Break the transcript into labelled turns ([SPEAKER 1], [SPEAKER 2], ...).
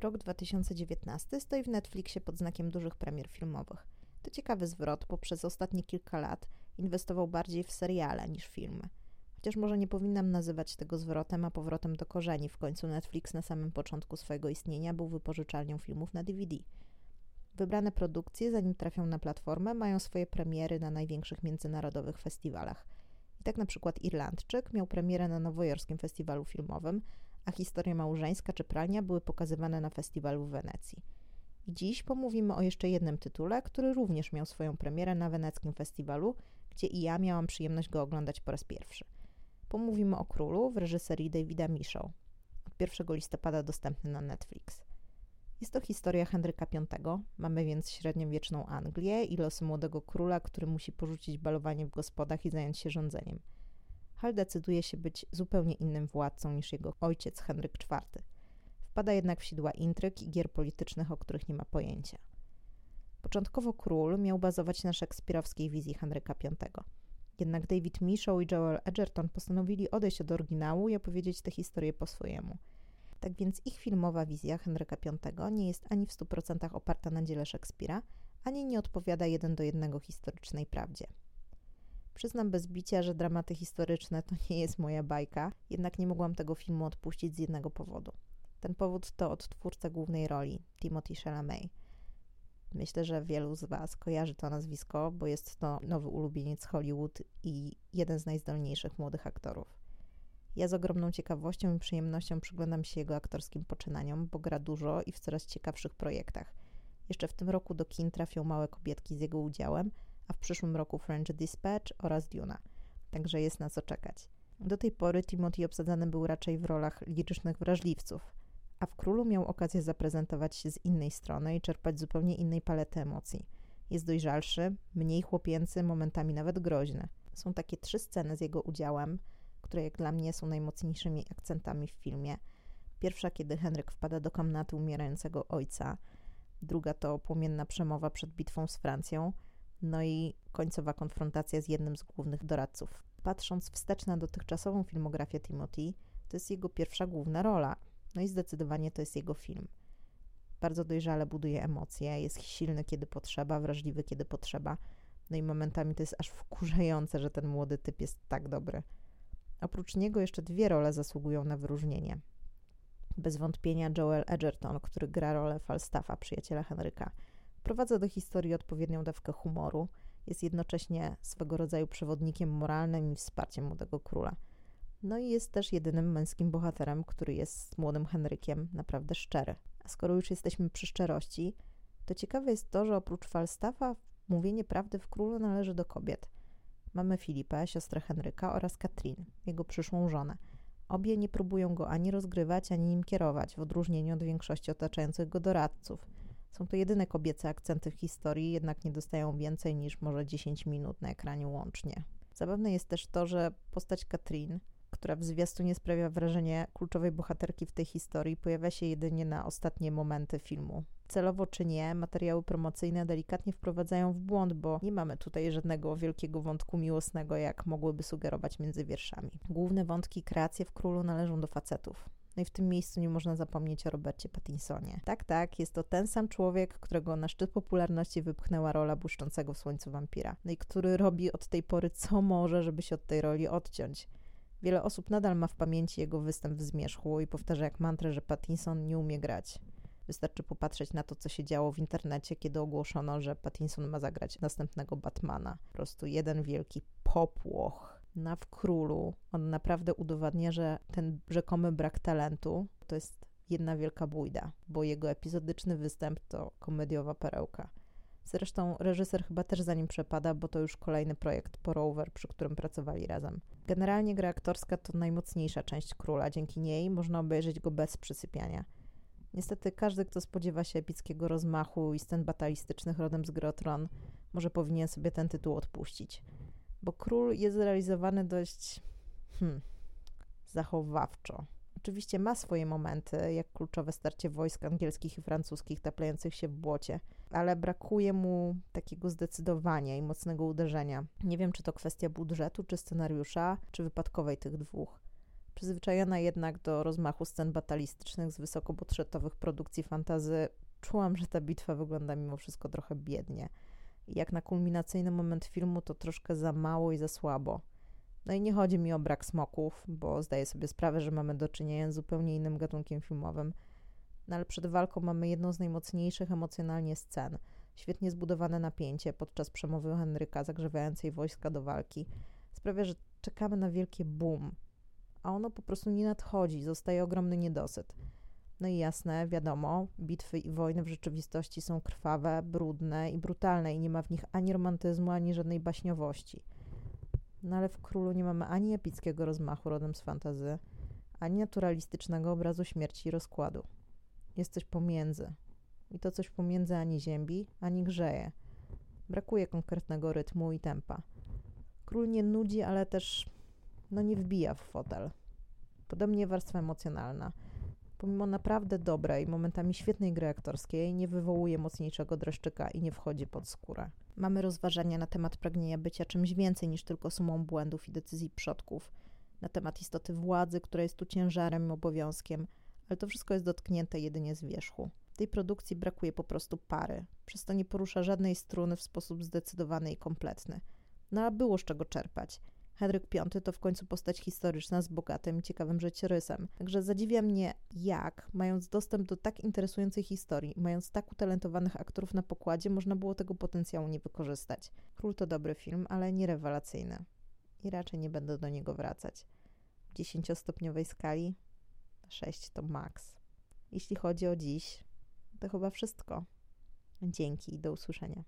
[SPEAKER 1] Rok 2019 stoi w Netflixie pod znakiem dużych premier filmowych. To ciekawy zwrot, bo przez ostatnie kilka lat inwestował bardziej w seriale niż filmy. Chociaż może nie powinnam nazywać tego zwrotem, a powrotem do korzeni. W końcu Netflix na samym początku swojego istnienia był wypożyczalnią filmów na DVD. Wybrane produkcje, zanim trafią na platformę, mają swoje premiery na największych międzynarodowych festiwalach. I tak na przykład Irlandczyk miał premierę na nowojorskim festiwalu filmowym, a historia małżeńska czy pralnia były pokazywane na festiwalu w Wenecji. Dziś pomówimy o jeszcze jednym tytule, który również miał swoją premierę na weneckim festiwalu, gdzie i ja miałam przyjemność go oglądać po raz pierwszy. Pomówimy o Królu w reżyserii Davida Michaud. Od 1 listopada dostępny na Netflix. Jest to historia Henryka V. Mamy więc średniowieczną Anglię i losy młodego króla, który musi porzucić balowanie w gospodach i zająć się rządzeniem. Hal decyduje się być zupełnie innym władcą niż jego ojciec Henryk IV. Wpada jednak w sidła intryg i gier politycznych, o których nie ma pojęcia. Początkowo król miał bazować na szekspirowskiej wizji Henryka V. Jednak David Michaud i Joel Edgerton postanowili odejść od oryginału i opowiedzieć tę historię po swojemu. Tak więc ich filmowa wizja Henryka V nie jest ani w 100% oparta na dziele Szekspira, ani nie odpowiada jeden do jednego historycznej prawdzie. Przyznam bez bicia, że dramaty historyczne to nie jest moja bajka, jednak nie mogłam tego filmu odpuścić z jednego powodu. Ten powód to odtwórca głównej roli, Timothy Chalamet. Myślę, że wielu z Was kojarzy to nazwisko, bo jest to nowy ulubieniec Hollywood i jeden z najzdolniejszych młodych aktorów. Ja z ogromną ciekawością i przyjemnością przyglądam się jego aktorskim poczynaniom, bo gra dużo i w coraz ciekawszych projektach. Jeszcze w tym roku do kin trafią Małe Kobietki z jego udziałem, a w przyszłym roku French Dispatch oraz Duna. Także jest na co czekać. Do tej pory Timothy obsadzany był raczej w rolach lirycznych wrażliwców, a w Królu miał okazję zaprezentować się z innej strony i czerpać zupełnie innej palety emocji. Jest dojrzalszy, mniej chłopięcy, momentami nawet groźny. Są takie trzy sceny z jego udziałem, które jak dla mnie są najmocniejszymi akcentami w filmie. Pierwsza, kiedy Henryk wpada do komnaty umierającego ojca. Druga to płomienna przemowa przed bitwą z Francją. No i końcowa konfrontacja z jednym z głównych doradców. Patrząc wstecz na dotychczasową filmografię Timothy, to jest jego pierwsza główna rola. No i zdecydowanie to jest jego film. Bardzo dojrzale buduje emocje, jest silny kiedy potrzeba, wrażliwy kiedy potrzeba. No i momentami to jest aż wkurzające, że ten młody typ jest tak dobry. Oprócz niego jeszcze dwie role zasługują na wyróżnienie. Bez wątpienia Joel Edgerton, który gra rolę Falstaffa, przyjaciela Henryka, wprowadza do historii odpowiednią dawkę humoru, jest jednocześnie swego rodzaju przewodnikiem moralnym i wsparciem młodego króla. No i jest też jedynym męskim bohaterem, który jest z młodym Henrykiem naprawdę szczery. A skoro już jesteśmy przy szczerości, to ciekawe jest to, że oprócz Falstaffa mówienie prawdy w królu należy do kobiet – Mamy Filipę, siostrę Henryka oraz Katrin, jego przyszłą żonę. Obie nie próbują go ani rozgrywać, ani nim kierować, w odróżnieniu od większości otaczających go doradców. Są to jedyne kobiece akcenty w historii, jednak nie dostają więcej niż może 10 minut na ekranie łącznie. Zabawne jest też to, że postać Katrin, która w zwiastunie sprawia wrażenie kluczowej bohaterki w tej historii, pojawia się jedynie na ostatnie momenty filmu celowo czy nie, materiały promocyjne delikatnie wprowadzają w błąd, bo nie mamy tutaj żadnego wielkiego wątku miłosnego, jak mogłyby sugerować między wierszami. Główne wątki kreacje w królu należą do facetów. No i w tym miejscu nie można zapomnieć o Robercie Pattinsonie. Tak, tak, jest to ten sam człowiek, którego na szczyt popularności wypchnęła rola błyszczącego w słońcu wampira. No i który robi od tej pory co może, żeby się od tej roli odciąć. Wiele osób nadal ma w pamięci jego występ w Zmierzchu i powtarza jak mantrę, że Pattinson nie umie grać. Wystarczy popatrzeć na to, co się działo w internecie, kiedy ogłoszono, że Pattinson ma zagrać następnego Batmana. Po prostu jeden wielki popłoch. Na w królu on naprawdę udowadnia, że ten rzekomy brak talentu to jest jedna wielka bójda, bo jego epizodyczny występ to komediowa perełka. Zresztą reżyser chyba też za nim przepada, bo to już kolejny projekt po Rover, przy którym pracowali razem. Generalnie gra aktorska to najmocniejsza część króla, dzięki niej można obejrzeć go bez przysypiania. Niestety każdy, kto spodziewa się epickiego rozmachu i scen batalistycznych rodem z Grotron, może powinien sobie ten tytuł odpuścić. Bo król jest zrealizowany dość hmm, zachowawczo. Oczywiście ma swoje momenty, jak kluczowe starcie wojsk angielskich i francuskich taplających się w błocie, ale brakuje mu takiego zdecydowania i mocnego uderzenia. Nie wiem, czy to kwestia budżetu, czy scenariusza, czy wypadkowej tych dwóch. Przyzwyczajona jednak do rozmachu scen batalistycznych z wysokobudżetowych produkcji fantazy, czułam, że ta bitwa wygląda mimo wszystko trochę biednie. Jak na kulminacyjny moment filmu, to troszkę za mało i za słabo. No i nie chodzi mi o brak smoków, bo zdaję sobie sprawę, że mamy do czynienia z zupełnie innym gatunkiem filmowym. No ale przed walką mamy jedną z najmocniejszych emocjonalnie scen. Świetnie zbudowane napięcie podczas przemowy Henryka zagrzewającej wojska do walki sprawia, że czekamy na wielkie boom, a ono po prostu nie nadchodzi, zostaje ogromny niedosyt. No i jasne, wiadomo, bitwy i wojny w rzeczywistości są krwawe, brudne i brutalne i nie ma w nich ani romantyzmu, ani żadnej baśniowości. No ale w Królu nie mamy ani epickiego rozmachu rodem z fantazy, ani naturalistycznego obrazu śmierci i rozkładu. Jest coś pomiędzy. I to coś pomiędzy ani ziębi, ani grzeje. Brakuje konkretnego rytmu i tempa. Król nie nudzi, ale też no nie wbija w fotel. Podobnie warstwa emocjonalna. Pomimo naprawdę dobrej, momentami świetnej gry aktorskiej, nie wywołuje mocniejszego dreszczyka i nie wchodzi pod skórę. Mamy rozważania na temat pragnienia bycia czymś więcej niż tylko sumą błędów i decyzji przodków, na temat istoty władzy, która jest tu ciężarem i obowiązkiem, ale to wszystko jest dotknięte jedynie z wierzchu. W tej produkcji brakuje po prostu pary, przez to nie porusza żadnej struny w sposób zdecydowany i kompletny. No a było z czego czerpać. Henryk V to w końcu postać historyczna z bogatym ciekawym życiorysem. Także zadziwia mnie, jak, mając dostęp do tak interesującej historii, mając tak utalentowanych aktorów na pokładzie, można było tego potencjału nie wykorzystać. Król to dobry film, ale nie rewelacyjny. I raczej nie będę do niego wracać. W dziesięciostopniowej skali 6 to maks. Jeśli chodzi o dziś, to chyba wszystko. Dzięki i do usłyszenia.